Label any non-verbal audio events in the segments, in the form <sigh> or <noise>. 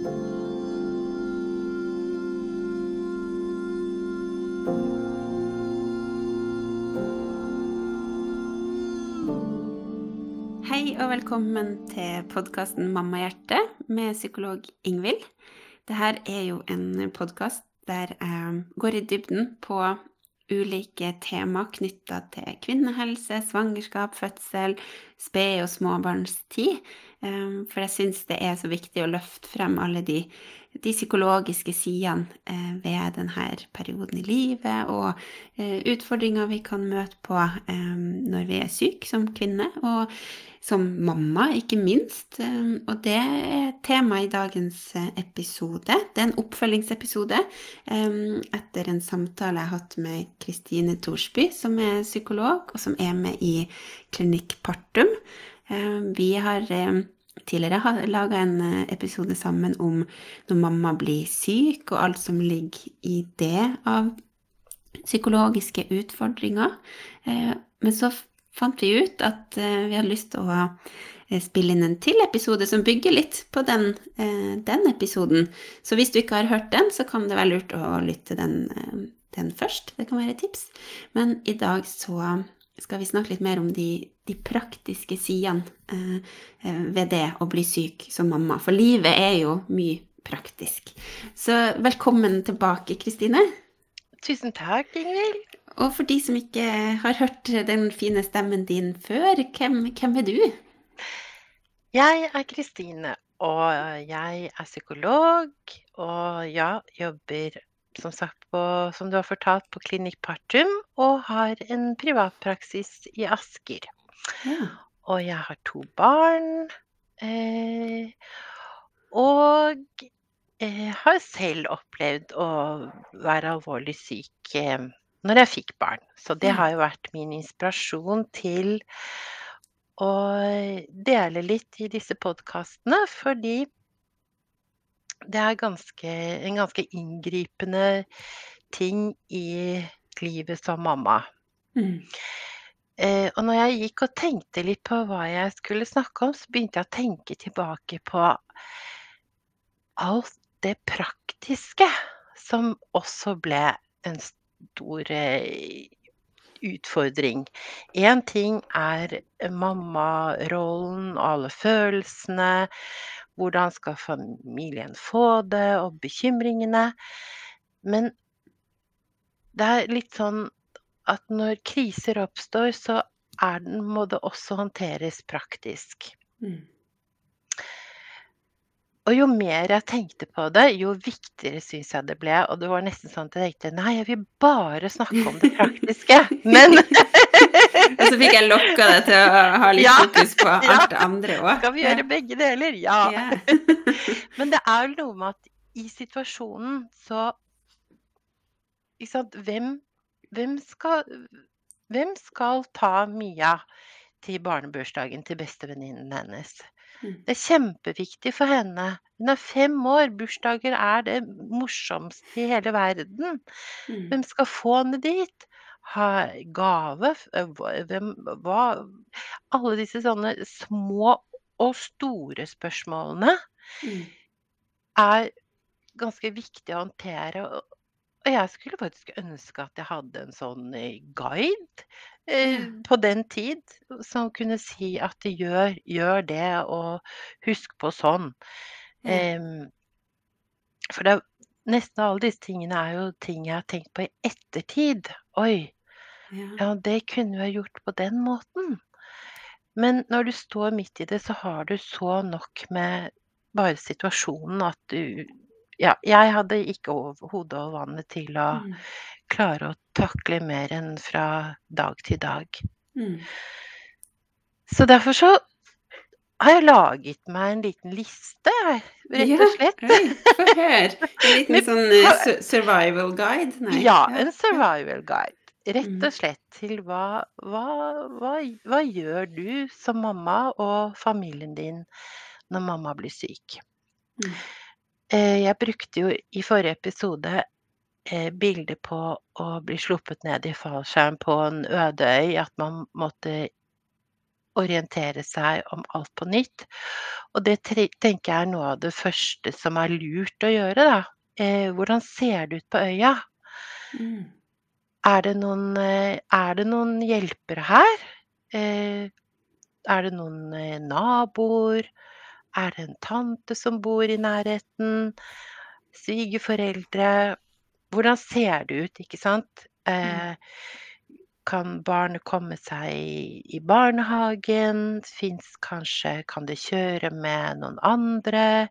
Hei og velkommen til podkasten Mammahjerte med psykolog Ingvild. Dette er jo en podkast der jeg går i dybden på ulike tema knytta til kvinnehelse, svangerskap, fødsel, sped- og småbarnstid. Eh, for jeg syns det er så viktig å løfte frem alle de, de psykologiske sidene eh, ved denne perioden i livet, og eh, utfordringer vi kan møte på når vi er syke som kvinne. og som mamma, ikke minst. Og det er tema i dagens episode. Det er en oppfølgingsepisode etter en samtale jeg har hatt med Kristine Thorsby, som er psykolog, og som er med i Klinikk Partum. Vi har tidligere laga en episode sammen om når mamma blir syk, og alt som ligger i det av psykologiske utfordringer. Men så fant vi ut at eh, vi hadde lyst til å eh, spille inn en til episode som bygger litt på den, eh, den, episoden. Så hvis du ikke har hørt den, så kan det være lurt å lytte den, den først. Det kan være et tips. Men i dag så skal vi snakke litt mer om de, de praktiske sidene ved det å bli syk som mamma. For livet er jo mye praktisk. Så velkommen tilbake, Kristine. Tusen takk, Ingvild. Og for de som ikke har hørt den fine stemmen din før, hvem, hvem er du? Jeg er Kristine, og jeg er psykolog. Og ja, jobber som sagt på, som du har fortalt, på Klinikk Partum, og har en privatpraksis i Asker. Ja. Og jeg har to barn. Eh, og eh, har selv opplevd å være alvorlig syk. Eh, når jeg fikk barn. Så det har jo vært min inspirasjon til å dele litt i disse podkastene, fordi det er ganske, en ganske inngripende ting i livet som mamma. Mm. Eh, og når jeg gikk og tenkte litt på hva jeg skulle snakke om, så begynte jeg å tenke tilbake på alt det praktiske som også ble en stor eh, utfordring. Én ting er mammarollen og alle følelsene. Hvordan skal familien få det, og bekymringene. Men det er litt sånn at når kriser oppstår, så den, må det også håndteres praktisk. Mm. Og jo mer jeg tenkte på det, jo viktigere syns jeg det ble. Og det var nesten sånn at jeg tenkte nei, jeg vil bare snakke om det <laughs> praktiske. Men <laughs> Og så fikk jeg lokka deg til å ha litt ja, fokus på <laughs> alt det andre òg. Skal vi gjøre begge deler? Ja. <laughs> Men det er jo noe med at i situasjonen så Ikke sant Hvem, hvem, skal, hvem skal ta Mia til barnebursdagen til bestevenninnen hennes? Mm. Det er kjempeviktig for henne. Hun er fem år. Bursdager er det morsomste i hele verden. Mm. Hvem skal få henne dit? Ha gave? Hvem, hva Alle disse sånne små og store spørsmålene mm. er ganske viktig å håndtere. Og jeg skulle faktisk ønske at jeg hadde en sånn eh, guide eh, på den tid, som kunne si at gjør, gjør det, og husk på sånn. Eh, for det, nesten alle disse tingene er jo ting jeg har tenkt på i ettertid. Oi, ja. ja, det kunne vi ha gjort på den måten. Men når du står midt i det, så har du så nok med bare situasjonen at du ja, jeg hadde ikke hodet og vannet til å mm. klare å takle mer enn fra dag til dag. Mm. Så derfor så har jeg laget meg en liten liste, rett og slett. Ja, Få høre. En <laughs> liten sånn uh, survival guide? Nei. Ja, en survival guide. Rett mm. og slett til hva, hva, hva, hva gjør du som mamma og familien din når mamma blir syk? Mm. Eh, jeg brukte jo i forrige episode bilde bilder på å bli sluppet ned i fallskjerm på en øde øy. At man måtte orientere seg om alt på nytt. Og det tenker jeg er noe av det første som er lurt å gjøre, da. Eh, hvordan ser det ut på øya? Mm. Er, det noen, eh, er det noen hjelpere her? Eh, er det noen eh, naboer? Er det en tante som bor i nærheten? Svigerforeldre? Hvordan ser det ut, ikke sant? Mm. Kan barnet komme seg i barnehagen? Fins kanskje Kan det kjøre med noen andre?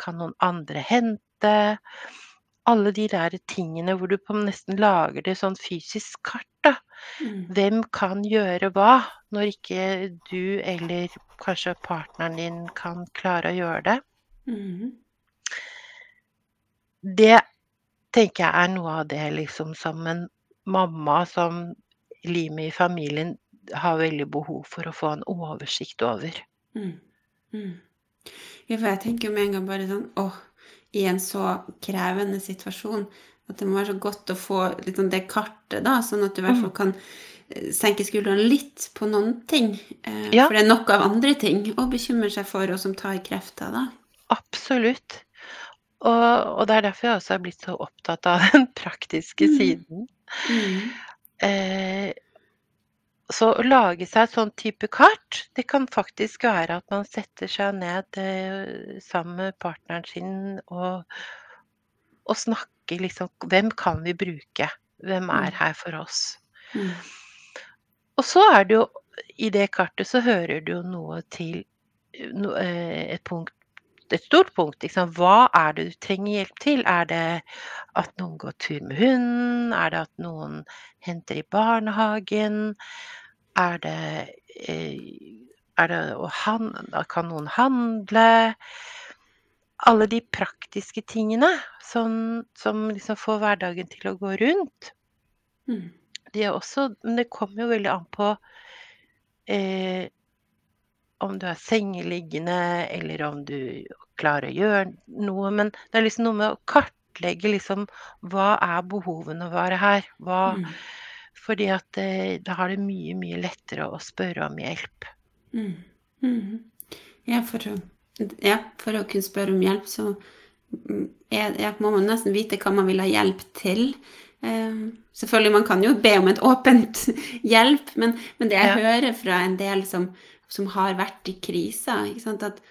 Kan noen andre hente? Alle de der tingene hvor du på nesten lager det sånn fysisk kart, da. Mm. Hvem kan gjøre hva, når ikke du eller kanskje partneren din kan klare å gjøre det? Mm. Det tenker jeg er noe av det liksom som en mamma som limet i familien har veldig behov for å få en oversikt over. Mm. Mm. Ja, for jeg tenker med en gang bare sånn åh, i en så krevende situasjon at det må være så godt å få litt sånn det kartet, da, sånn at du i hvert fall mm. kan eh, senke skuldrene litt på noen ting. Eh, ja. For det er nok av andre ting å bekymre seg for, og som tar krefter, da. Absolutt. Og, og, det er derfor jeg også er blitt så opptatt av <laughs> den praktiske mm. siden. Mm. Eh, så å lage seg et sånn type kart, det kan faktisk være at man setter seg ned eh, sammen med partneren sin og, og snakker liksom Hvem kan vi bruke? Hvem er mm. her for oss? Mm. Og så er det jo I det kartet så hører du jo noe til eh, et punkt et stort punkt. Liksom. Hva er det du trenger hjelp til? Er det at noen går tur med hunden? Er det at noen henter i barnehagen? Er det, eh, er det handle Kan noen handle? Alle de praktiske tingene som, som liksom får hverdagen til å gå rundt. Mm. De er også Men det kommer jo veldig an på eh, om du er sengeliggende, eller om du klarer å gjøre noe. Men det er liksom noe med å kartlegge liksom hva er behovene våre her? Hva, mm. Fordi at det, eh, da har det mye, mye lettere å spørre om hjelp. Mm. Mm. Ja, for å, ja, for å kunne spørre om hjelp, så mm, er, ja, må man nesten vite hva man vil ha hjelp til. Uh, selvfølgelig, man kan jo be om et åpent <laughs> hjelp, men, men det jeg ja. hører fra en del som som har vært i krisa. At,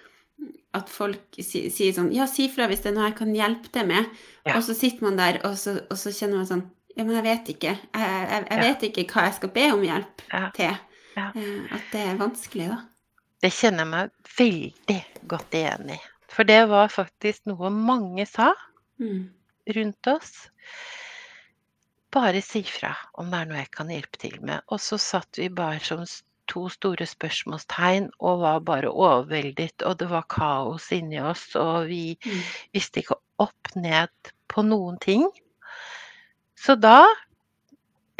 at, folk sier, sånn Ja, si fra hvis det er noe jeg kan hjelpe deg med. Ja. Og så sitter man der, og så, og så, kjenner man sånn Ja, men jeg vet ikke. Jeg, jeg, jeg ja. vet ikke hva jeg skal be om hjelp ja. til. Eh, at det er vanskelig, da. Det kjenner jeg meg veldig godt igjen i. For det var faktisk noe mange sa mm. rundt oss. Bare si fra om det er noe jeg kan hjelpe til med. Og så satt vi bare som to store spørsmålstegn og var bare overveldet. Og det var kaos inni oss, og vi mm. visste ikke opp ned på noen ting. Så da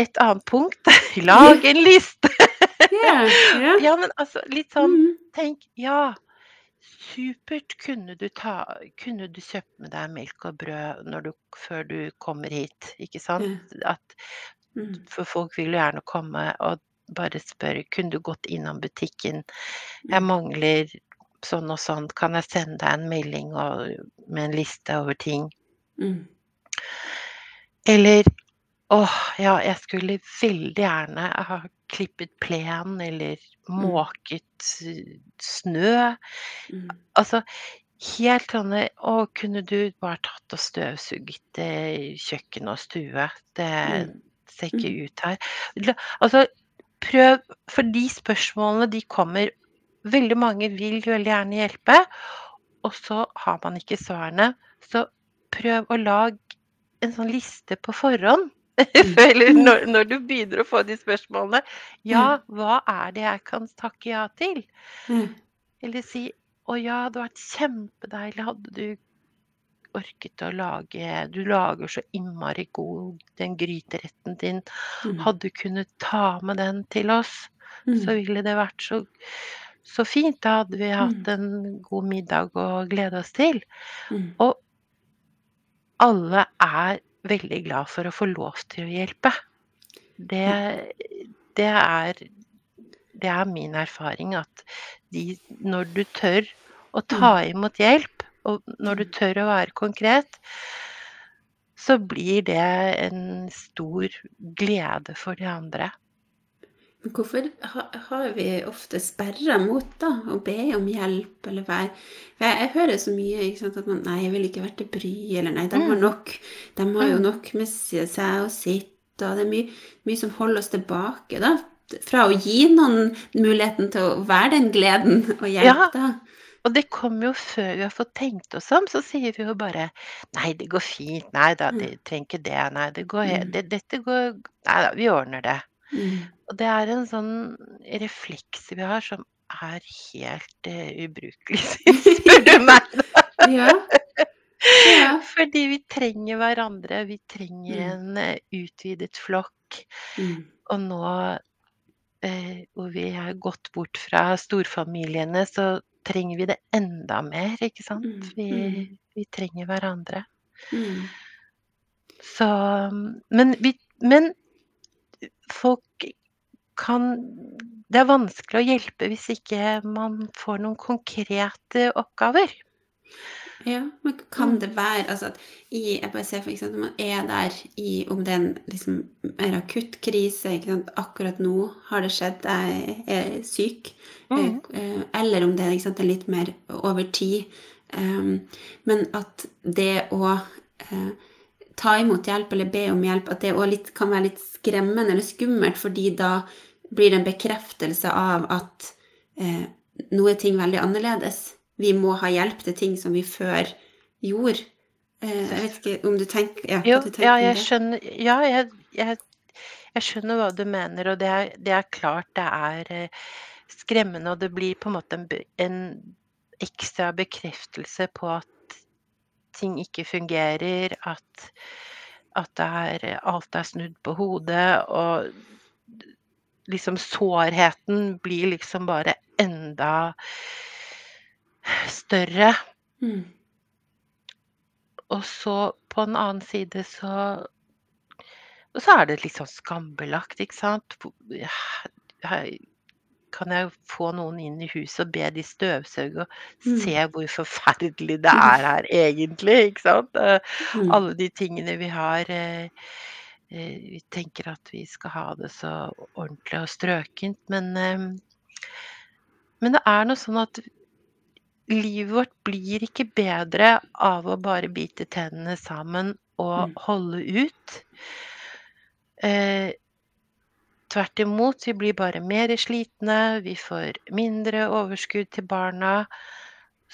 et annet punkt <laughs> lag en liste! <laughs> yeah, yeah. Ja, men altså litt sånn mm. Tenk, ja. Supert. Kunne du, ta, kunne du kjøpt med deg melk og brød du, før du kommer hit? Ikke sant? At, mm. for folk vil jo gjerne komme, og bare spør kunne du gått innom butikken. Jeg mm. mangler sånn og sånn, kan jeg sende deg en melding og, med en liste over ting? Mm. Eller åh, ja, jeg skulle veldig gjerne ha klippet plen eller mm. måket snø. Mm. Altså helt sånne Å, kunne du bare tatt og støvsugd kjøkken og stue? Det mm. ser ikke ut her. Altså prøv For de spørsmålene, de kommer Veldig mange vil veldig gjerne hjelpe, og så har man ikke svarene. Så prøv å lage en sånn liste på forhånd. <laughs> Mm. Eller når, når, du begynner å få de spørsmålene. Ja, mm. hva er det jeg kan takke ja til? Mm. Eller si å ja, det hadde vært kjempedeilig. Hadde du orket å lage Du lager så innmari god den gryteretten din. Mm. Hadde du kunnet ta med den til oss, mm. så ville det vært så, så fint. Da hadde vi hatt mm. en god middag å glede oss til. Mm. Og alle er veldig glad for å få lov til å hjelpe. Det, det er det er min erfaring at de, når du tør å ta Mm. imot hjelp, og når du Mm. tør å være konkret, så blir det en stor glede for de andre. Hvorfor har vi ofte sperrer mot da, å be om hjelp, eller være jeg, jeg hører så mye sant, at man Nei, jeg vil ikke være til bry, eller nei, de har Mm. nok De har jo Mm. nok med seg og sitt, og det er mye, mye som holder oss tilbake, da. Fra å gi noen muligheten til å være den gleden og Ja. hjelpe, da. Og det kommer jo før vi har fått tenkt oss om, så sier vi jo bare Nei, det går fint. Nei da, de det trenger ikke det. Nei, det går he Mm. det, dette går Nei da, vi ordner det. Mm. Og det er en sånn refleks vi har som er helt eh, ubrukelig, <laughs> spør du meg. Ja. Ja. <laughs> Fordi vi trenger hverandre. Vi trenger Mm. en eh, utvidet flokk. Mm. Og nå eh, hvor vi har gått bort fra storfamiliene, så trenger vi det enda mer, ikke sant? Mm. Vi, Mm. vi trenger hverandre. Mm. Så Men vi Men folk kan Det er vanskelig å hjelpe hvis ikke man får noen konkrete oppgaver. Ja, men kan det være altså at i, EPC for eksempel man er der i Om det er en liksom, mer akutt krise? Akkurat nå har det skjedd, jeg er syk. Mm. eh, Eller om det ikke sant, er litt mer over tid. Um, men at det å eh, ta imot hjelp eller be om hjelp, at det òg kan være litt skremmende eller skummelt, fordi da blir det en bekreftelse av at eh, nå er ting veldig annerledes. Vi må ha hjelp til ting som vi før gjorde. Eh, jeg vet ikke om du tenker, ja, Jo, du tenker ja, jeg skjønner Ja, jeg, jeg, jeg skjønner hva du mener, og det er, det er klart det er eh, skremmende, og det blir på en måte en, en ekstra bekreftelse på at ting ikke fungerer, at, at det er, alt er snudd på hodet, og liksom sårheten blir liksom bare enda større. Mm. Og så på den annen side så Og så er det litt sånn skambelagt, ikke sant. Her kan jeg få noen inn i huset og be de støvsuge og Mm. se hvor forferdelig det er her <laughs> egentlig, ikke sant. Eh, Mm. Alle de tingene vi har eh, eh, Vi tenker at vi skal ha det så ordentlig og strøkent, men Men det er noe sånn at livet vårt blir ikke bedre av å bare bite tennene sammen og Mm. holde ut. Eh, tvert imot, vi blir bare mer slitne, vi får mindre overskudd til barna.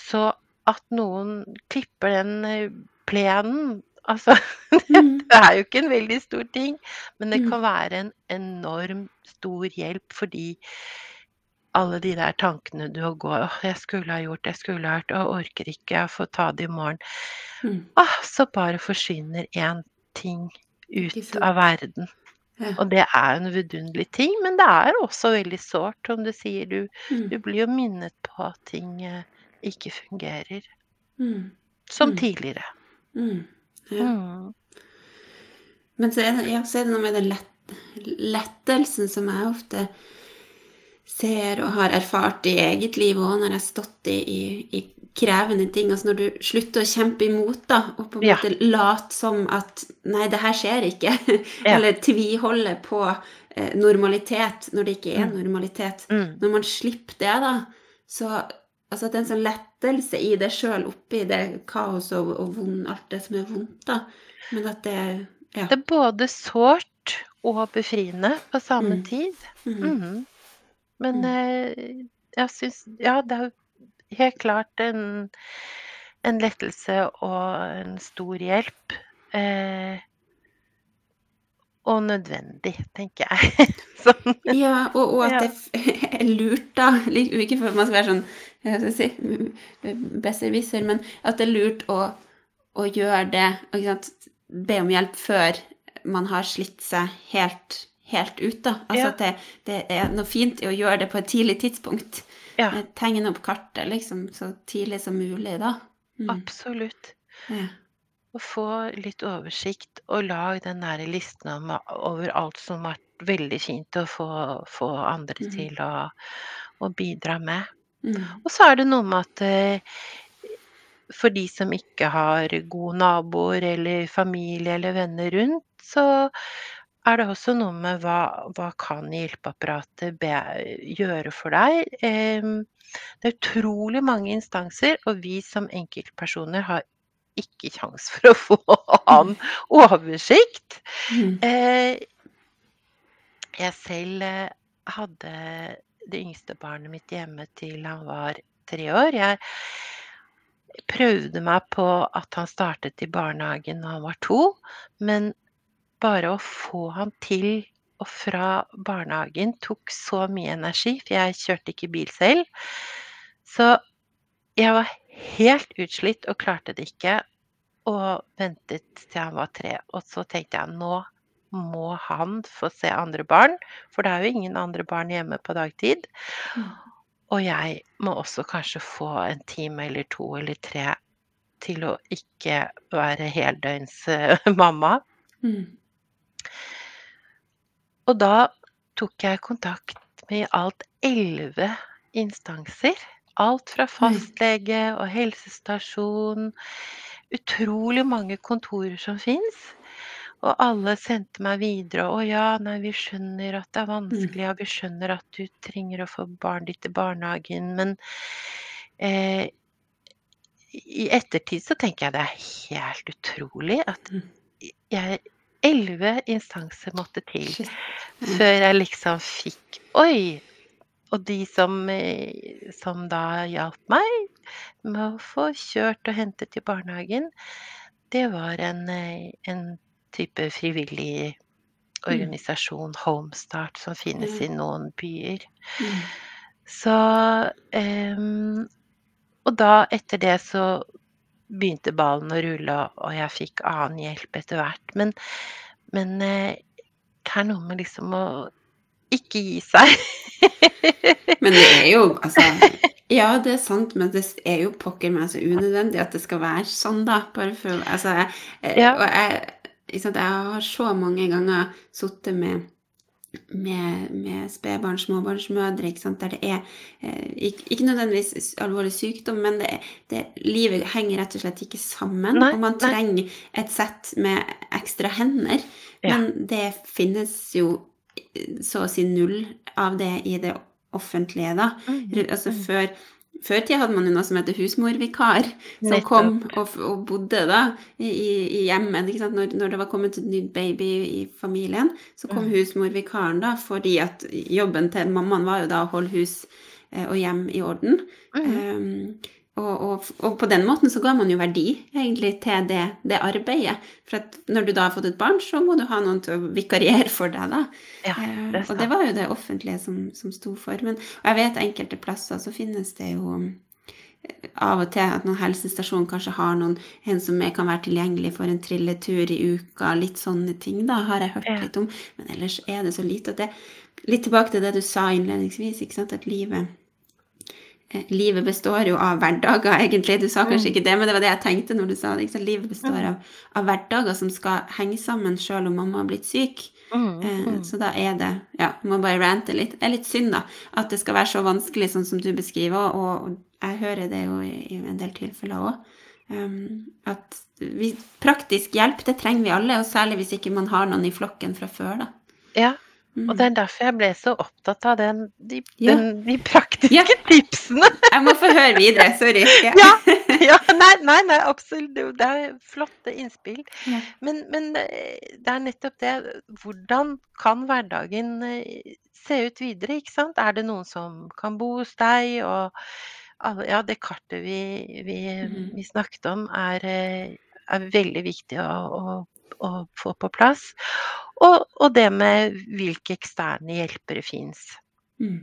Så at noen klipper den eh, plenen Altså, <laughs> Mm. det er jo ikke en veldig stor ting, men det Mm. kan være en enorm stor hjelp fordi alle de der tankene du går åh, jeg skulle ha gjort, jeg skulle ha hørt, å, orker ikke, jeg får ta det i morgen. Mm. Åh, så bare forsvinner én ting ut av verden. Ja. Og det er en vidunderlig ting, men det er også veldig sårt, som du sier. Du, Mm. du blir jo minnet på at ting eh, ikke fungerer Mm. som Mm. tidligere. Mm. Ja. Mm. Men så er, det, ja, så er det noe med den lett, lettelsen som jeg ofte ser og har erfart i eget liv òg, når jeg har stått i, i, i krevende ting. Altså når du slutter å kjempe imot, da, og på en Ja. måte late som at Nei, det her skjer ikke. <laughs> Ja. Eller tviholde på eh, normalitet når det ikke er Mm. normalitet. Mm. Når man slipper det, da, så Altså at det er en sånn lettelse i det sjøl, oppi det kaoset og, og vond, alt det som er vondt, da. Men at det Ja. Det er både sårt og befriende på samme Mm. tid. Mhm. Men Mm. eh, jeg syns Ja, det er jo helt klart en, en lettelse og en stor hjelp. Eh, og nødvendig, tenker jeg. <laughs> sånn. Ja, og, og at det <laughs> er lurt, da. Ikke for at man skal være sånn jeg skal si, besserwisser, men at det er lurt å, å gjøre det? Be om hjelp før man har slitt seg helt, helt ut, da. Altså Ja. at det, det er noe fint i å gjøre det på et tidlig tidspunkt. Ja, Eh, Tegne opp kartet liksom så tidlig som mulig, da. Mm. absolutt. Ja. Å få litt oversikt og lag den der listen om, over alt som har vært vært veldig fint å få, få andre mm. til å, å bidra med. Mm. Og så er det noe med at eh, for de som ikke har gode naboer eller familie eller venner rundt, så er det også noe med hva, hva kan hjelpeapparatet be, gjøre for deg. Em, det er utrolig mange instanser, og vi som enkeltpersoner har ikke kjangs for å få <laughs> annen <laughs> oversikt. Mm. Eh, jeg selv eh, hadde det yngste barnet mitt hjemme til han var tre år. Jeg prøvde meg på at han startet i barnehagen da han var to, men bare å få han til og fra barnehagen tok så mye energi, for jeg kjørte ikke bil selv. Så jeg var helt utslitt og klarte det ikke, og ventet til han var tre. Og så tenkte jeg nå må han få se andre barn, for det er jo ingen andre barn hjemme på dagtid. Og jeg må også kanskje få en time eller to eller tre til å ikke være heldøgns eh, <laughs> mamma. Mm. Og da tok jeg kontakt med i alt elleve instanser. Alt fra fastlege og helsestasjon. Utrolig mange kontorer som fins. Og alle sendte meg videre. 'Å ja, nei, vi skjønner at det er vanskelig, og vi skjønner at du trenger å få barnet ditt i barnehagen', men eh, i ettertid så tenker jeg det er helt utrolig at Mm. jeg Elleve instanser måtte til før jeg liksom fikk Oi! Og de som, eh, som da hjalp meg med å få kjørt og hentet til barnehagen, det var en, eh, en type frivillig organisasjon, Homestart, som finnes i noen byer. Mm. Så um, Og da, etter det, så begynte ballen å rulle, og jeg fikk annen hjelp etter hvert. Men, men eh, det er noe med liksom å ikke gi seg. Men det er jo <laughs> altså Ja, det er sant, men det er jo pokker meg så unødvendig at det skal være sånn, da. Bare for Altså, jeg, Ja. og jeg Jeg har så mange ganger sittet med med, med spedbarn, småbarnsmødre, ikke sant, der det er eh, ikke, ikke nødvendigvis alvorlig sykdom, men det, det, livet henger rett og slett ikke sammen. Nei, og man nei. trenger et sett med ekstra hender. Ja. Men det finnes jo eh, så å si null av det i det offentlige, da. Mm, Altså mm. før før tida hadde man jo noe som heter husmorvikar, som kom og, og bodde da i, i hjemmet. Når, når det var kommet en ny baby i familien, så kom Mm. husmorvikaren da, fordi at jobben til mammaen var jo da å holde hus eh, og hjem i orden. Mm. Um, og, og, og på den måten så ga man jo verdi egentlig til det, det arbeidet. For at når du da har fått et barn, så må du ha noen til å vikariere for deg, da. Ja, Eh, det og det var jo det offentlige som, som sto for. Men jeg vet enkelte plasser så finnes det jo eh, av og til at noen helsestasjon kanskje har noen, en som kan være tilgjengelig for en trilletur i uka, litt sånne ting, da har jeg hørt Ja. litt om. Men ellers er det så lite. Og det, litt tilbake til det du sa innledningsvis, ikke sant, at livet Livet består jo av hverdager, <laughs> egentlig. Du sa kanskje Mm. ikke det, men det var det jeg tenkte når du sa det. Livet består Mm. av, av hverdager som skal henge sammen sjøl om mamma har blitt syk. Mm, Eh, mm. Så da er det Ja, må bare rante litt. Det er litt synd, da, at det skal være så vanskelig sånn som du beskriver, og, jeg hører det jo i, en del tilfeller òg. Um, at vi, praktisk hjelp, det trenger vi alle, og særlig hvis ikke man har noen i flokken fra før, da. Ja, Mm. og det er derfor jeg ble så opptatt av den, de, Ja. den, de praktiske Ja. tipsene. <laughs> Jeg må få høre videre, sorry. <laughs> Ja. Ja, nei, nei, nei, absolutt. Det er flotte innspill. Men, men eh, det er nettopp det. Hvordan kan hverdagen eh, se ut videre, ikke sant? Er det noen som kan bo hos deg? Og ja, det kartet vi, vi, mm. vi snakket om, er, eh, er veldig viktig å, å, å få på plass. Og, og det med hvilke eksterne hjelpere fins. Mm.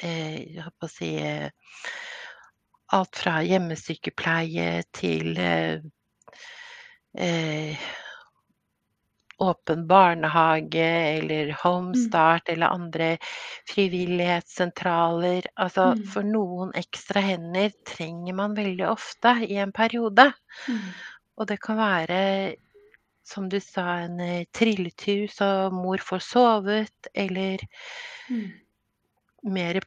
Eh, jeg holdt på å si eh, Alt fra hjemmesykepleie til eh, eh, åpen barnehage eller Homestart eller andre frivillighetssentraler. Altså Mm. for noen ekstra hender trenger man veldig ofte i en periode. Mm. Og det kan være som du sa, en eh, trilletur så mor får sovet, eller Mm. mer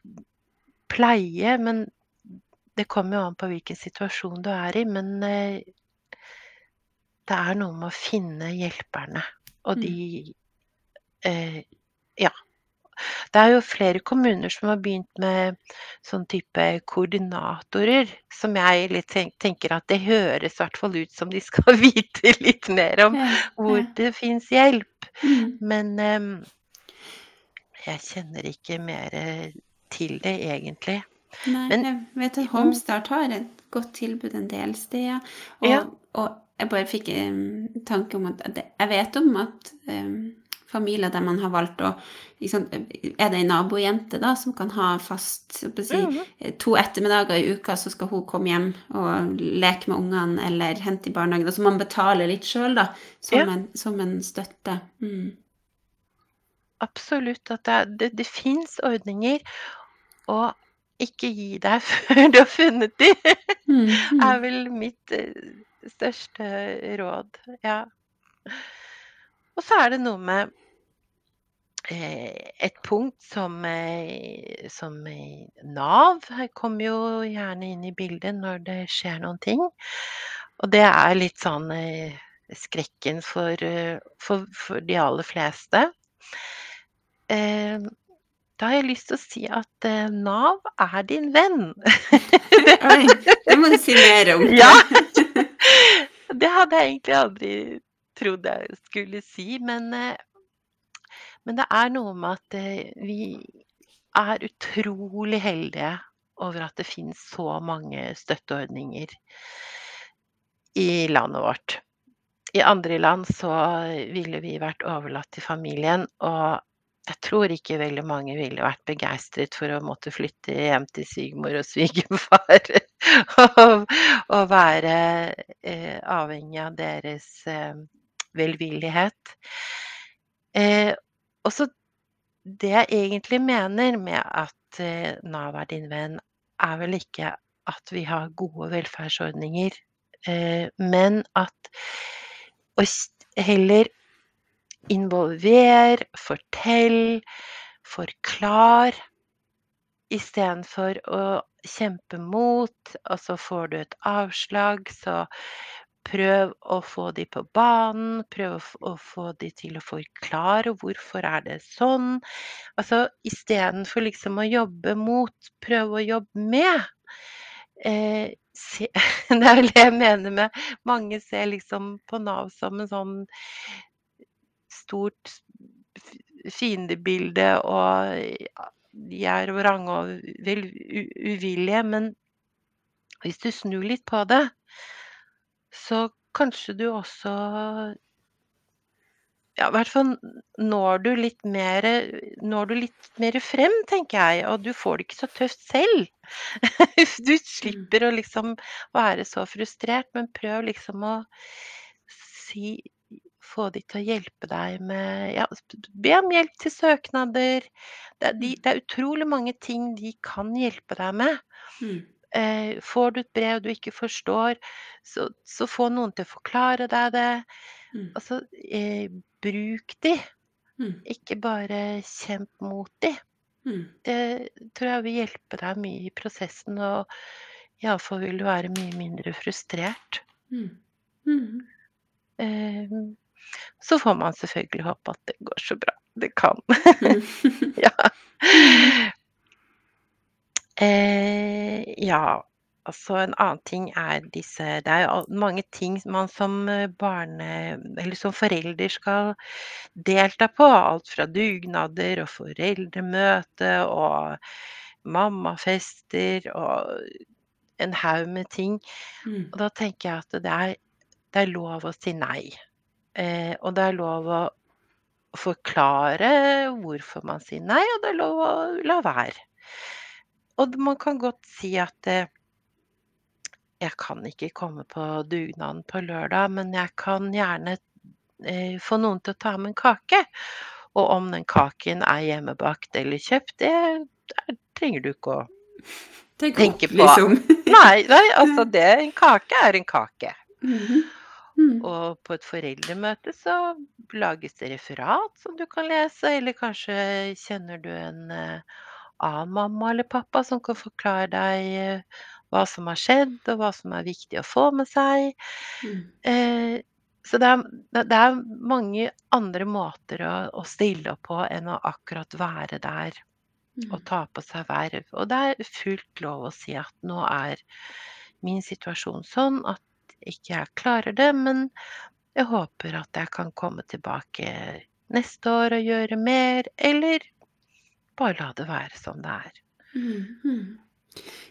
pleie. Men det kommer jo an på hvilken situasjon du er i. Men eh, det er noe med å finne hjelperne, og Mm. de eh, Ja. Det er jo flere kommuner som har begynt med sånn type koordinatorer, som jeg litt tenk, tenker at det høres i hvert fall ut som de skal <laughs> vite litt mer om Ja, hvor det fins hjelp. Mm. Men um, jeg kjenner ikke mer til det, egentlig. Nei, Men- jeg vet at. Homestart har et godt tilbud en del steder. Og, Ja. og jeg bare fikk en tanke om at det- jeg vet om at em, familier der man har valgt å liksom, Er det ei nabojente da som kan ha fast si, Mhm. to ettermiddager i uka, så skal hun komme hjem og leke med ungene eller hente i barnehagen. Altså man betaler litt sjøl, da, som, Ja. en, som en støtte. Mm. Absolutt. At det, er- det, det fins ordninger. Og ikke gi deg <laughs> før du har funnet de, Mm. er Mm. vel mitt eh, største råd. Ja. Og så er det noe med eh, et punkt som, eh, som eh, Nav kommer jo gjerne inn i bildet når det skjer noen ting. Og det er litt sånn eh, skrekken for, eh, for, for de aller fleste. Eh, da har jeg lyst til å si at eh, Nav er din venn. Oi, det må du si mer om. <laughs> Ja. Det hadde jeg egentlig aldri trodd jeg skulle si, men, eh, men det er noe med at eh, vi er utrolig heldige over at det finnes så mange støtteordninger i landet vårt. I andre land så ville vi vært overlatt til familien, og jeg tror ikke veldig mange ville vært begeistret for å måtte flytte hjem til svigermor og svigerfar <laughs> og, og være eh, avhengig av deres eh, velvillighet. Eh, og så det jeg egentlig mener med at eh, Nav er din venn, er vel ikke at vi har gode velferdsordninger, eh, men at å heller involver, fortell, forklar, istedenfor å kjempe mot, og så får du et avslag, så prøv å få de på banen, prøv å, få de til å forklare hvorfor er det sånn. Altså istedenfor liksom å jobbe mot, prøv å jobbe med. Eh, se, <laughs> det er vel det jeg mener med mange ser liksom på Nav som en sånn stort fiendebilde, og de er vrange og vel u- uvillige. Men hvis du snur litt på det, så kanskje du også ja, i hvert fall når du litt mer når du litt mer frem, tenker jeg, og du får det ikke så tøft selv. <laughs> Du slipper å liksom være så frustrert, men prøv liksom å si Få de til å hjelpe deg med Ja, be om hjelp til søknader. Det er, de, det er utrolig mange ting de kan hjelpe deg med. Mm. Eh, får du et brev du ikke forstår, så, så få noen til å forklare deg det. Mm. Altså, eh, bruk de, Mm. ikke bare kjemp mot de. Mm. Det tror jeg vil hjelpe deg mye i prosessen, og iallfall vil du være mye mindre frustrert. Mm. Mm. Eh, så får man selvfølgelig håpe at det går så bra det kan. Mm. <laughs> ja. Eh, ja, altså en annen ting er disse Det er jo al- mange ting man som eh, barne... Eller som forelder skal delta på. Alt fra dugnader og foreldremøte og mammafester og en haug med ting. Mm. Og da tenker jeg at det er, det er lov å si nei. Eh, og det er lov å forklare hvorfor man sier nei, og det er lov å la være. Og man kan godt si at eh, jeg kan ikke komme på dugnaden på lørdag, men jeg kan gjerne eh, få noen til å ta med en kake. Og om den kaken er hjemmebakt eller kjøpt, det, det trenger du ikke å <laughs> Tenk Tenke <laughs> på- liksom. <laughs> Nei, nei altså det, en kake er en kake. Mhm. Mm. Og på et foreldremøte så lages det referat som du kan lese, eller kanskje kjenner du en eh, annen mamma eller pappa som kan forklare deg eh, hva som har skjedd, og hva som er viktig å få med seg. Mm. Eh, så det er, det er, mange andre måter å, å stille opp på enn å akkurat være der og Mm. ta på seg verv. Og det er fullt lov å si at nå er min situasjon sånn at ikke jeg klarer det, men jeg håper at jeg kan komme tilbake neste år og gjøre mer, eller bare la det være som det er. Mm. Mm.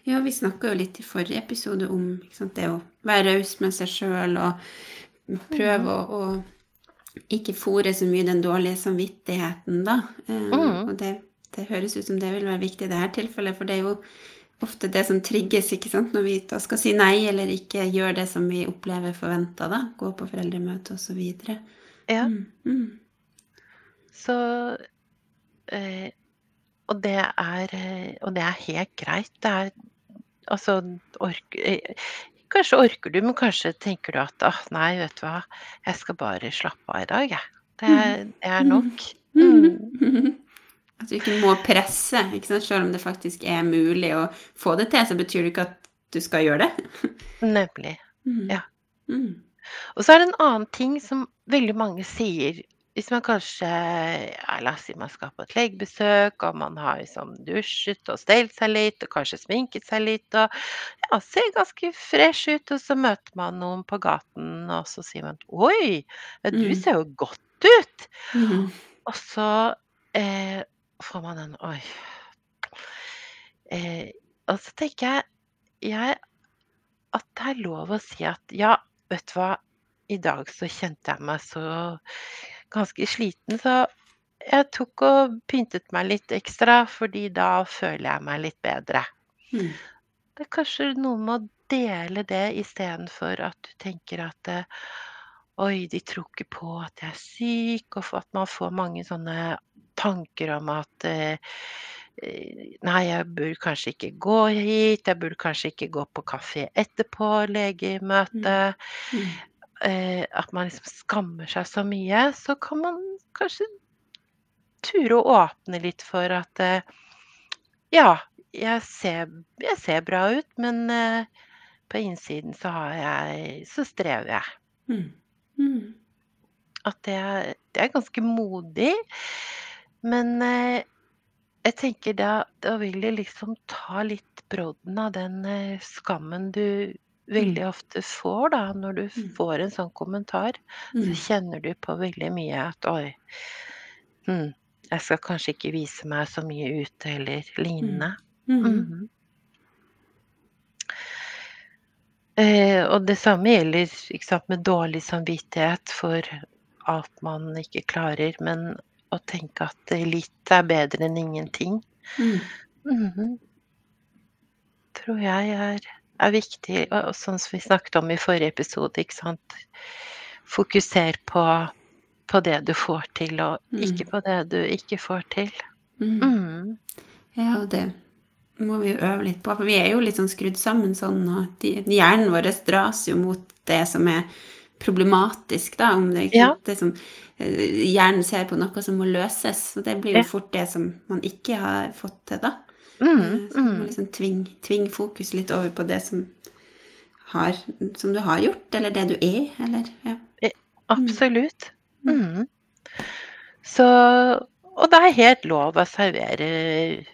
Ja, vi snakka jo litt i forrige episode om sant, det å være raus med seg sjøl og prøve å, å ikke fòre så mye den dårlige samvittigheten, da. Um, Mm. Og det, det høres ut som det vil være viktig i dette tilfellet, for det er jo ofte det som trigges ikke sant, når vi da skal si nei eller ikke gjør det som vi opplever forventa, da. Gå på foreldremøte osv. Ja, Mm. Mm. så eh, Og det er eh, Og det er helt greit. Det er altså ork, eh, Kanskje orker du, men kanskje tenker du at åh, nei, vet du hva, jeg skal bare slappe av i dag, jeg. Det er, det er nok. <laughs> Mm. Mm. <laughs> At du ikke må presse, ikke sant? selv om det faktisk er mulig å få det til, så betyr det ikke at du skal gjøre det. <laughs> Nemlig. Mm. Ja. Mm. Og så er det en annen ting som veldig mange sier hvis man kanskje ja, La oss si man skal på et legebesøk, og man har liksom dusjet og stelt seg litt, og kanskje sminket seg litt, og ja, ser ganske fresh ut, og så møter man noen på gaten, og så sier man 'oi, du Mm. ser jo godt ut'. Mm. Og så eh, får man en 'oi'. Eh, og så tenker jeg, jeg at det er lov å si at ja, vet du hva, i dag så kjente jeg meg så ganske sliten, så jeg tok og pyntet meg litt ekstra, fordi da føler jeg meg litt bedre. Mm. Det er kanskje noe med å dele det istedenfor at du tenker at eh, Oi, de tror ikke på at jeg er syk, og at man får mange sånne tanker om at eh, eh, Nei, jeg burde kanskje ikke gå hit, jeg burde kanskje ikke gå på kafé etterpå legemøtet. Mm. Eh, at man liksom skammer seg så mye, så kan man kanskje ture å åpne litt for at eh, Ja, jeg ser, jeg ser bra ut, men eh, på innsiden så har jeg Så strever jeg. Mm. Mm. At det er, det er ganske modig. Men eh, jeg tenker da, da vil det liksom ta litt brodden av den eh, skammen du veldig ofte får da, når du Mm. får en sånn kommentar. Så Mm. kjenner du på veldig mye at oi, hm, jeg skal kanskje ikke vise meg så mye ute eller lignende. Mm. Mm. Eh, og det samme gjelder sant, med dårlig samvittighet for alt man ikke klarer, men å tenke at litt er bedre enn ingenting. Mm. -hmm. Tror jeg er, er viktig, sånn som vi snakket om i forrige episode, ikke sant. Fokuser på, på det du får til, og Mm. ikke på det du ikke får til. Mm. Mm. Ja, og det må vi jo øve litt på, for vi er jo litt sånn skrudd sammen sånn, og hjernen vår dras jo mot det som er problematisk, da, om det, Ja. det som eh, hjernen ser på noe som må løses, og det blir jo fort det som man ikke har fått til, da. Mhm, Eh, Så må mhm. liksom tving, tving fokus litt over på det som, har, som du har gjort, eller det du er, eller ja. Absolutt. Mm. Mhm. Så Og det er helt lov å servere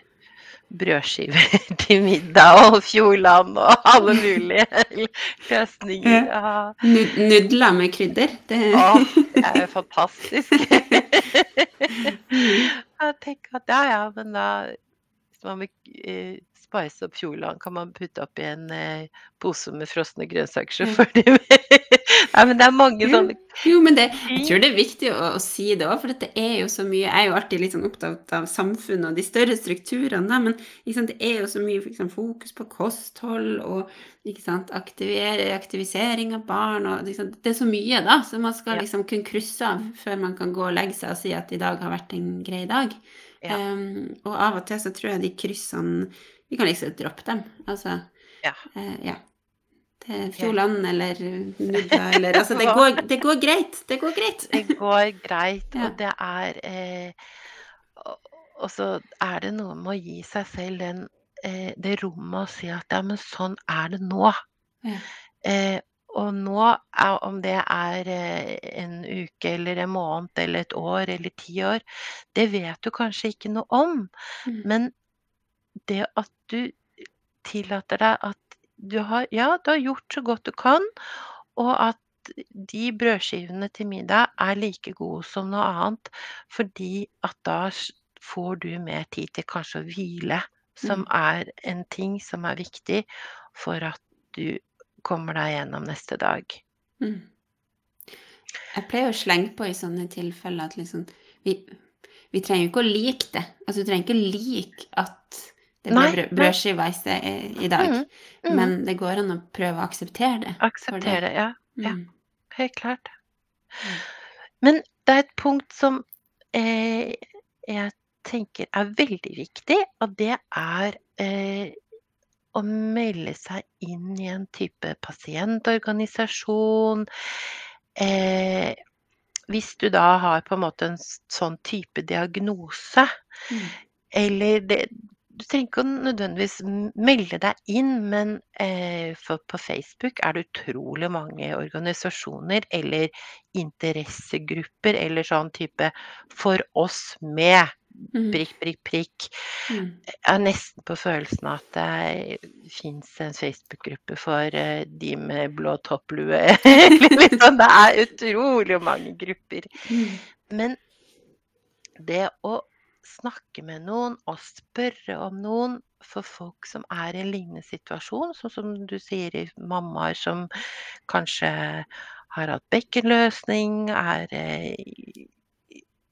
brødskiver <laughs> til middag og Fjordland og alle mulige <laughs> løsninger. Ja. Nudler med krydder. Det, Å, det er jo fantastisk. <laughs> Jeg tenker at ja, ja, men da man vil eh, spice opp Fjordland, kan man putte oppi en eh, pose med frosne grønnsaker, så får de <laughs> Nei, men det er mange sånne Jo, men det, jeg tror det er viktig å, å si det òg, for det er jo så mye. Jeg er jo alltid litt sånn opptatt av samfunnet og de større strukturene, men sant, det er jo så mye eksempel, fokus på kosthold og sant, aktivisering av barn og sant, Det er så mye, da, så man skal liksom kunne krysse av før man kan gå og legge seg og si at i dag har vært en grei dag. Ja. Um, og av og til så tror jeg de kryssene Vi kan liksom droppe dem. Altså Ja. Uh, ja. til Fjordland eller Nubba eller Altså, det går, <laughs> det går, greit. Det går greit. Det går greit, og det er eh, Og så er det noe med å gi seg selv den, eh, det rommet å si at ja, men sånn er det nå. Ja. Eh, og nå, om det er eh, en uke eller en måned eller et år eller ti år, det vet du kanskje ikke noe om. Mm. Men det at du tillater deg at du har Ja, du har gjort så godt du kan, og at de brødskivene til middag er like gode som noe annet, fordi at da får du mer tid til kanskje å hvile, som mm. er en ting som er viktig for at du kommer deg gjennom neste dag. Mm. Jeg pleier å slenge på i sånne tilfeller at liksom vi, vi trenger jo ikke å like det. Altså, du trenger ikke å like at det ble brødskive i, i dag. Mm, mm. Men det går an å prøve å akseptere det. Akseptere det, ja. ja. Mm. Helt klart. Men det er et punkt som eh, jeg tenker er veldig viktig, og det er eh, å melde seg inn i en type pasientorganisasjon. Eh, hvis du da har på en måte en sånn type diagnose, mm. eller det, du trenger ikke nødvendigvis melde deg inn, men eh, på Facebook er det utrolig mange organisasjoner eller interessegrupper eller sånn type 'for oss med'. Mm. Prikk, prikk, prikk. Mm. Jeg har nesten på følelsen at det fins en Facebook-gruppe for uh, de med blå topplue. <laughs> liksom, det er utrolig mange grupper. Mm. Men det å snakke med noen og spørre om noen for folk som er i en lignende situasjon, sånn som du sier i mammaer som kanskje har hatt bekkenløsning, er eh,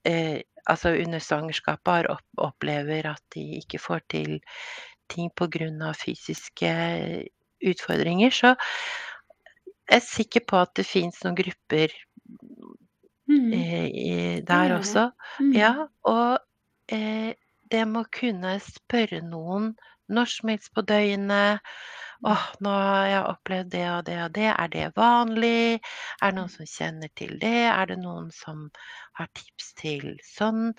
eh, altså under svangerskapet opp, opplever at de ikke får til ting pga. fysiske utfordringer, så jeg er sikker på at det fins noen grupper mm. eh, der også. Mm. Ja, og eh, det med å kunne spørre noen når som helst på døgnet åh, nå har jeg opplevd det og det og det. Er det vanlig? Er det noen som kjenner til det? Er det noen som har tips til sånn?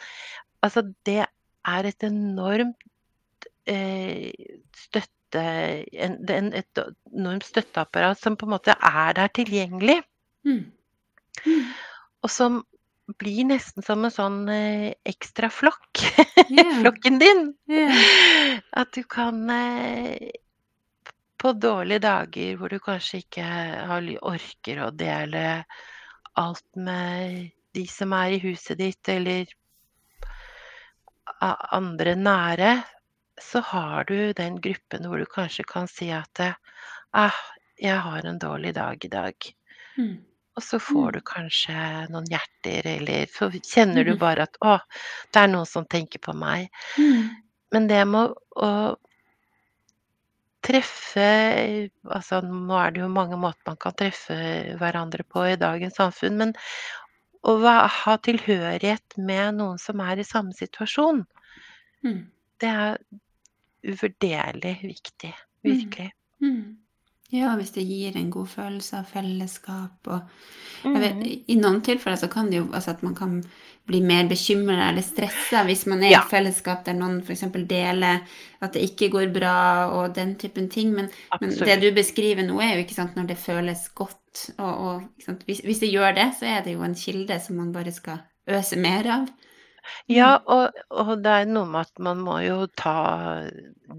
Altså, det er et enormt eh, støtte en, en, Et enormt støtteapparat som på en måte er der tilgjengelig. Mm. Mm. Og som blir nesten som en sånn eh, ekstra flokk. <laughs> Yeah. Flokken din. Yeah. At du kan eh, på dårlige dager hvor du kanskje ikke orker å dele alt med de som er i huset ditt, eller andre nære, så har du den gruppen hvor du kanskje kan si at ah, 'Jeg har en dårlig dag i dag'. Mm. Og så får mm. du kanskje noen hjerter, eller så kjenner du mm. bare at 'Å, det er noen som tenker på meg'. Mm. Men det med å treffe altså Nå er det jo mange måter man kan treffe hverandre på i dagens samfunn, men å ha tilhørighet med noen som er i samme situasjon, mm. det er uvurderlig viktig. Mm. Virkelig. Mm. Mm. Ja, hvis det gir en god følelse av fellesskap og vet, mm. I noen tilfeller så kan det jo altså at man kan bli mer bekymra eller stressa hvis man er ja. i et fellesskap der noen f.eks. deler at det ikke går bra og den typen ting. Men, men, det du beskriver nå, er jo ikke sant når det føles godt. Og, og hvis, hvis det gjør det, så er det jo en kilde som man bare skal øse mer av. Ja, mm. og, og det er noe med at man må jo ta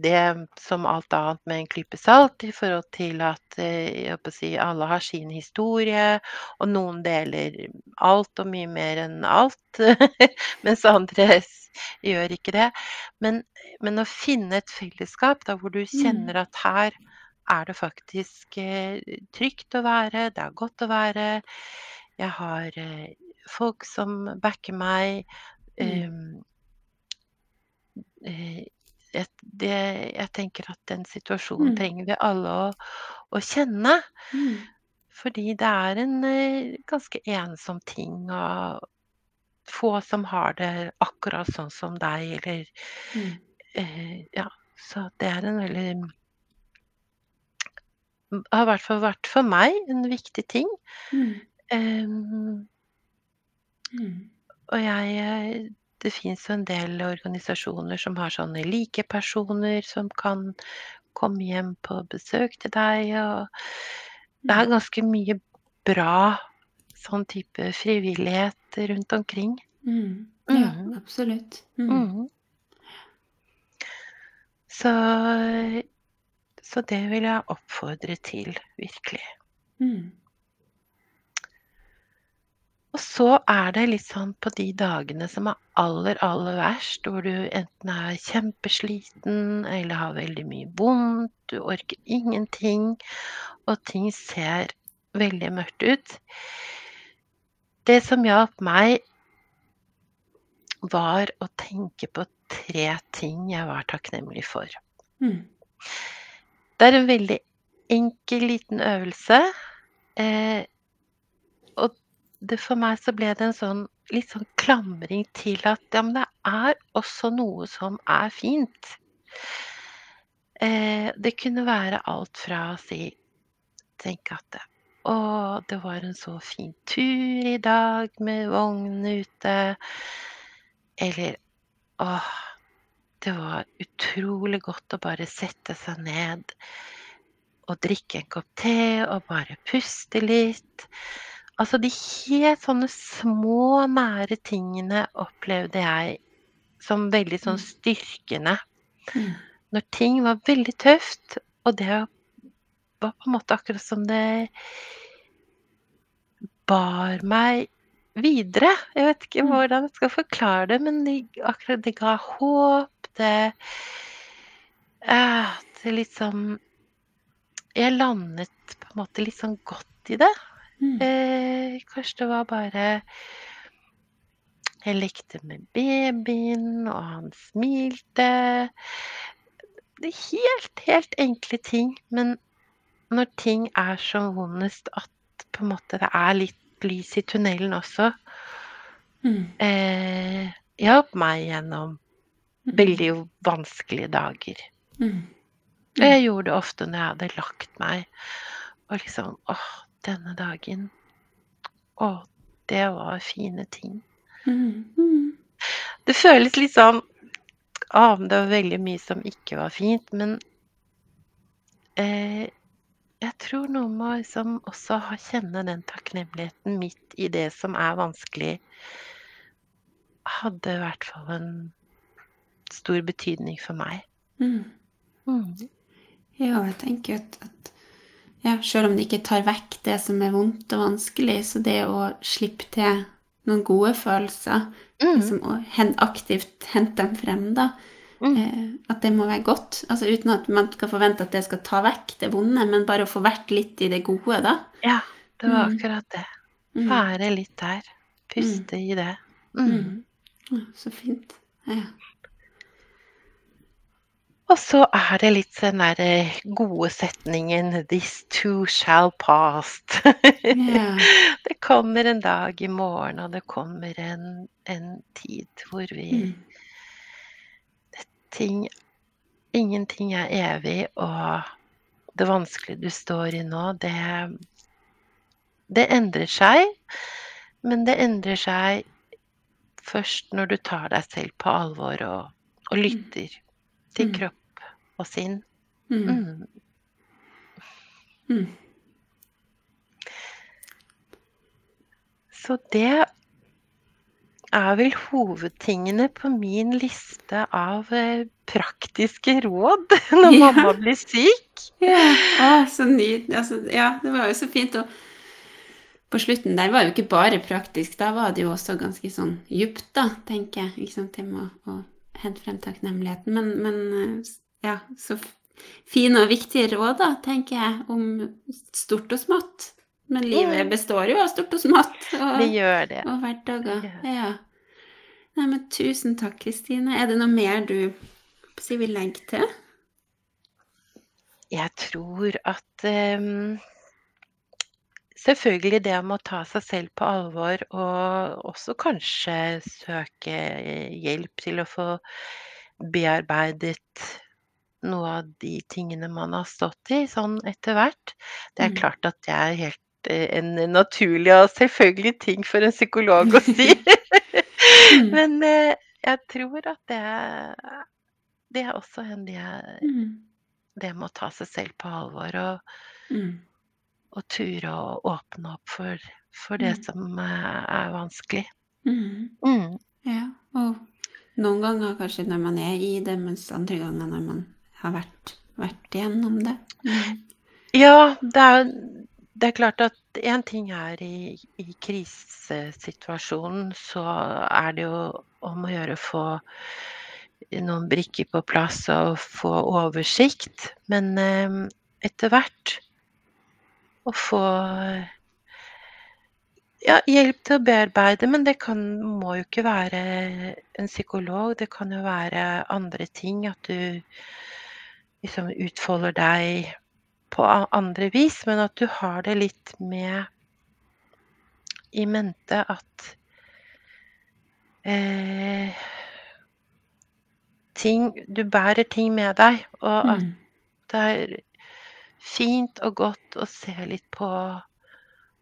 det som alt annet med en klype salt, i forhold til at eh, jeg å si, alle har sin historie, og noen deler alt og mye mer enn alt, <laughs> mens andre gjør ikke det. Men, men, å finne et fellesskap da hvor du mm. kjenner at her er det faktisk eh, trygt å være, det er godt å være. Jeg har eh, folk som backer meg, Mm. Eh, jeg, det, jeg tenker at den situasjonen mm. trenger vi alle å, å kjenne. Mm. Fordi det er en eh, ganske ensom ting å få som har det akkurat sånn som deg, eller mm. eh, Ja. Så det er en veldig har i hvert fall vært for meg en viktig ting. Mm. Um, Mm. Og jeg Det fins jo en del organisasjoner som har sånne likepersoner som kan komme hjem på besøk til deg, og det er ganske mye bra sånn type frivillighet rundt omkring. Mm. Ja, mm. absolutt. Mm. Mhm. Så så det vil jeg oppfordre til, virkelig. Mm. Og så er det litt sånn på de dagene som er aller, aller verst, hvor du enten er kjempesliten eller har veldig mye vondt, du orker ingenting, og ting ser veldig mørkt ut. Det som hjalp meg, var å tenke på tre ting jeg var takknemlig for. Mm. Det er en veldig enkel, liten øvelse. Eh, det, for meg så ble det en sånn litt sånn klamring til at ja, men det er også noe som er fint. Eh, det kunne være alt fra å si Tenke at det, å, det var en så fin tur i dag med vogn ute. Eller Å, det var utrolig godt å bare sette seg ned og drikke en kopp te og bare puste litt. Altså de helt sånne små, nære tingene opplevde jeg som veldig sånn Mm. styrkende. Mm. Når ting var veldig tøft, og det var på en måte akkurat som det bar meg videre. Jeg vet ikke Mm. hvordan jeg skal forklare det, men det, akkurat det ga håp. Det eh, Det liksom Jeg landet på en måte litt sånn godt i det. Mm. Eh, kanskje det var bare Jeg lekte med babyen, og han smilte. Det er helt, helt enkle ting. Men når ting er så vondest at på en måte det er litt lys i tunnelen også, Mm. eh, hjalp meg gjennom Mm. veldig vanskelige dager. Mm. Og jeg gjorde det ofte når jeg hadde lagt meg. Og liksom Åh, denne dagen. Å, det var fine ting. Mm. Det føles litt sånn Å, det var veldig mye som ikke var fint. Men eh, jeg tror noen må liksom også kjenne den takknemligheten midt i det som er vanskelig, hadde i hvert fall en stor betydning for meg. Mm. Mm. Ja, jeg tenker at, at ja, selv om det ikke tar vekk det som er vondt og vanskelig, så det å slippe til noen gode følelser, Mm. liksom og aktivt hente dem frem, da, Mm. eh, at det må være godt. Altså uten at man skal forvente at det skal ta vekk det vonde, men bare å få vært litt i det gode, da. Ja, det var Mm. akkurat det. Mm. Være litt der. Puste i det. Mm. Mm. Så fint. Ja. Og så er det litt den derre gode setningen 'This too shall pass'. Ja. <laughs> Det kommer en dag i morgen, og det kommer en, en tid hvor vi Mm. ting Ingenting er evig, og det vanskelige du står i nå, det Det endrer seg, men det endrer seg først når du tar deg selv på alvor og, og lytter til Mm. Og sinn. Mm. Mm. Mm. Så det er vel hovedtingene på min liste av eh, praktiske råd <laughs> når Ja. mamma blir syk. Ja. Ah, så nydelig. Altså, ja, det var jo så fint. Og på slutten der var jo ikke bare praktisk, da var det jo også ganske sånn djupt, da, tenker jeg. Ikke sant, det å, å hente frem takknemligheten. Men, men eh, ja, så fine og viktige råd, da, tenker jeg, om stort og smått. Men livet består jo av stort og smått. Og, Det gjør det. og hverdager. Ja. Nei, men tusen takk, Kristine. Er det noe mer du si, vil legge til? Jeg tror at um, Selvfølgelig det om å ta seg selv på alvor, og også kanskje søke hjelp til å få bearbeidet noe av de tingene man har stått i, sånn etter hvert. Det er Mm. klart at det er helt eh, en naturlig og selvfølgelig ting for en psykolog å si. <laughs> Mm. Men eh, jeg tror at det er det er også en det Mm. det med å ta seg selv på alvor og Mm. og ture å åpne opp for for det Mm. som eh, er vanskelig. Mm. Mm. Ja, og noen ganger kanskje når man er i det, mens andre ganger når man har vært, vært igjennom det. Mm. Ja, det er det er klart at én ting er i i krisesituasjonen, så er det jo om å gjøre å få noen brikker på plass og få oversikt. Men eh, etter hvert å få ja, hjelp til å bearbeide, men det kan må jo ikke være en psykolog. Det kan jo være andre ting, at du liksom utfolder deg på andre vis, men at du har det litt med i mente at eh, ting Du bærer ting med deg, og at Mm. det er fint og godt å se litt på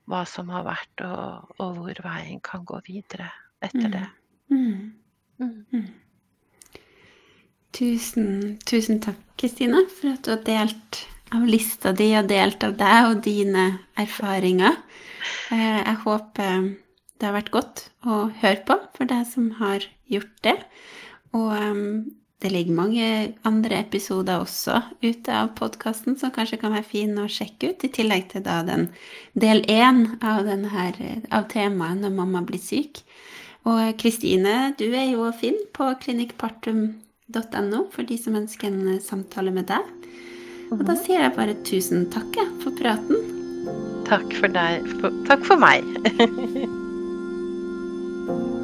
hva som har vært, og og hvor veien kan gå videre etter det. Mm. Mm. Mm. Tusen, tusen takk, Kristine, for at du har delt av lista di og delt av deg og dine erfaringer. Eh, Jeg håper det har vært godt å høre på for deg som har gjort det. Og det ligger mange andre episoder også ute av podkasten som kanskje kan være fine å sjekke ut, i tillegg til da den del én av, av temaet når mamma blir syk. Og Kristine, du er jo å finne på .no for de som ønsker en eh, samtale med deg. Og da mhm. sier jeg bare tusen takk for praten. Takk for deg Takk for meg. <laughs>